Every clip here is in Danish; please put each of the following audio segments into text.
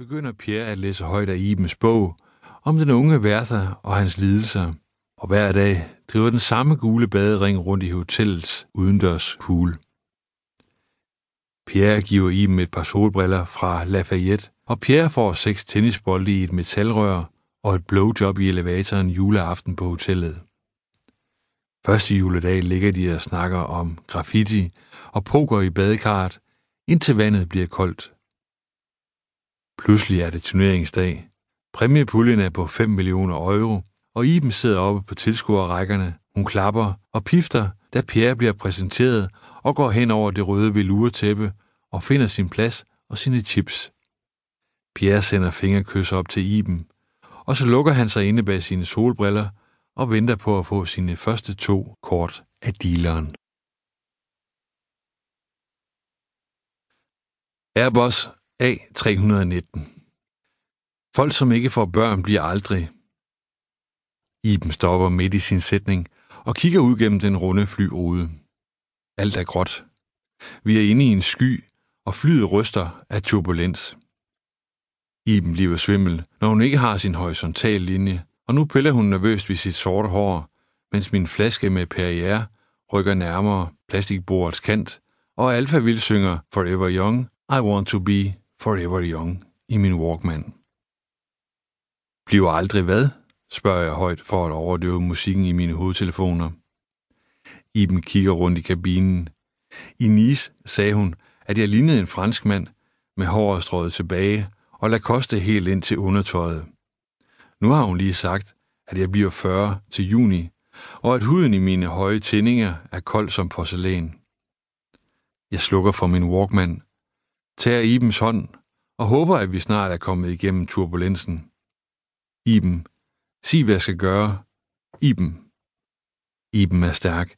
begynder Pierre at læse højt af Ibens bog om den unge Werther og hans lidelser, og hver dag driver den samme gule badering rundt i hotellets udendørs pool. Pierre giver Iben et par solbriller fra Lafayette, og Pierre får seks tennisbolde i et metalrør og et blowjob i elevatoren juleaften på hotellet. Første juledag ligger de og snakker om graffiti og poker i badekarret, indtil vandet bliver koldt. Pludselig er det turneringsdag. Præmiepuljen er på 5 millioner euro, og Iben sidder oppe på tilskuerrækkerne. Hun klapper og pifter, da Pierre bliver præsenteret og går hen over det røde velurtæppe og finder sin plads og sine chips. Pierre sender fingerkys op til Iben, og så lukker han sig inde bag sine solbriller og venter på at få sine første to kort af dealeren. Airbus A319 Folk, som ikke får børn, bliver aldrig. Iben stopper midt i sin sætning og kigger ud gennem den runde flyrude. Alt er gråt. Vi er inde i en sky, og flyet ryster af turbulens. Iben bliver svimmel, når hun ikke har sin horisontale linje, og nu piller hun nervøst ved sit sorte hår, mens min flaske med Perrier rykker nærmere plastikbordets kant, og Alfa vil synger Forever Young, I Want to Be Forever Young i min Walkman. Bliver aldrig hvad? spørger jeg højt for at overdøve musikken i mine hovedtelefoner. Iben kigger rundt i kabinen. I Nice sagde hun, at jeg lignede en fransk mand med håret strøget tilbage og Lacoste helt ind til undertøjet. Nu har hun lige sagt, at jeg bliver 40 til juni, og at huden i mine høje tændinger er kold som porcelæn. Jeg slukker for min Walkman, tager Ibens hånd og håber, at vi snart er kommet igennem turbulensen. Iben, sig hvad jeg skal gøre. Iben. Iben er stærk,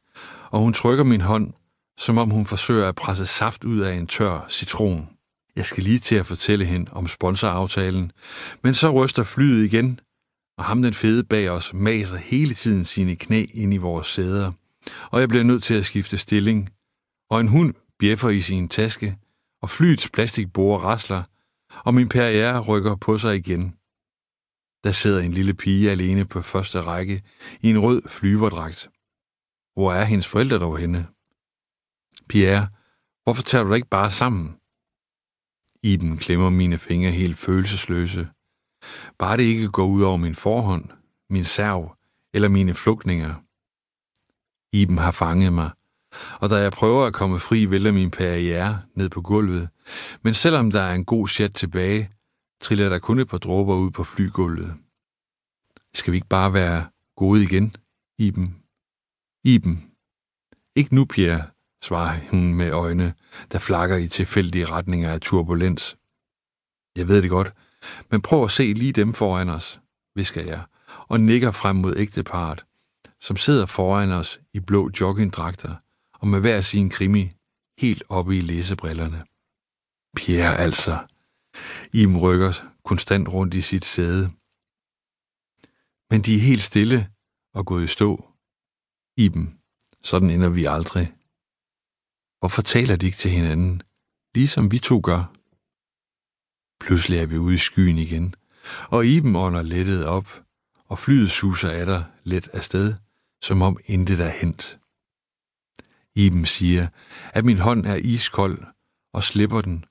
og hun trykker min hånd, som om hun forsøger at presse saft ud af en tør citron. Jeg skal lige til at fortælle hende om sponsoraftalen, men så ryster flyet igen, og ham den fede bag os maser hele tiden sine knæ ind i vores sæder, og jeg bliver nødt til at skifte stilling, og en hund bjeffer i sin taske, og flyets plastikbord rasler, og min perriere rykker på sig igen. Der sidder en lille pige alene på første række i en rød flyverdragt. Hvor er hendes forældre dog henne? Pierre, hvorfor tager du dig ikke bare sammen? Iben klemmer mine fingre helt følelsesløse. Bare det ikke går ud over min forhånd, min serv eller mine flugtninger. Iben har fanget mig, og da jeg prøver at komme fri, vælter min perriere ned på gulvet. Men selvom der er en god chat tilbage, triller der kun et par dråber ud på flygulvet. Skal vi ikke bare være gode igen, Iben? Iben. Ikke nu, Pierre, svarer hun med øjne, der flakker i tilfældige retninger af turbulens. Jeg ved det godt, men prøv at se lige dem foran os, visker jeg, og nikker frem mod ægteparet, som sidder foran os i blå joggingdragter og med hver sin krimi helt oppe i læsebrillerne. Pierre altså. Im rykker konstant rundt i sit sæde. Men de er helt stille og gået i stå. Iben, sådan ender vi aldrig. Hvorfor taler de ikke til hinanden, ligesom vi to gør? Pludselig er vi ude i skyen igen, og Iben ånder lettet op, og flyet suser af dig let afsted, som om intet er hent. Iben siger, at min hånd er iskold, og slipper den,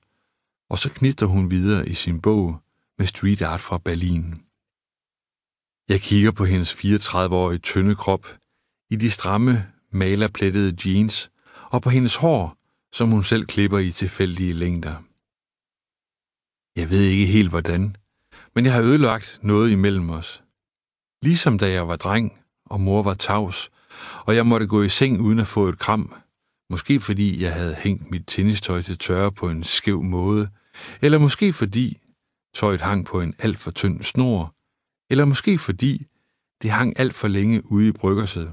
og så knitter hun videre i sin bog med street art fra Berlin. Jeg kigger på hendes 34-årige tynde krop, i de stramme, malerplettede jeans, og på hendes hår, som hun selv klipper i tilfældige længder. Jeg ved ikke helt hvordan, men jeg har ødelagt noget imellem os. Ligesom da jeg var dreng, og mor var tavs, og jeg måtte gå i seng uden at få et kram, måske fordi jeg havde hængt mit tennistøj til tørre på en skæv måde, eller måske fordi tøjet hang på en alt for tynd snor, eller måske fordi det hang alt for længe ude i bryggerset.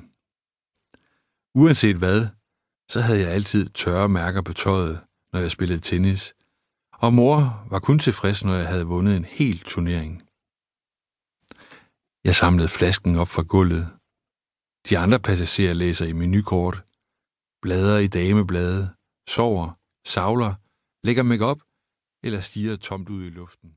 Uanset hvad, så havde jeg altid tørre mærker på tøjet, når jeg spillede tennis, og mor var kun tilfreds, når jeg havde vundet en hel turnering. Jeg samlede flasken op fra gulvet. De andre passagerer læser i menukort, bladrer i dameblade, sover, savler, lægger makeup. Eller stiger tomt ud i luften.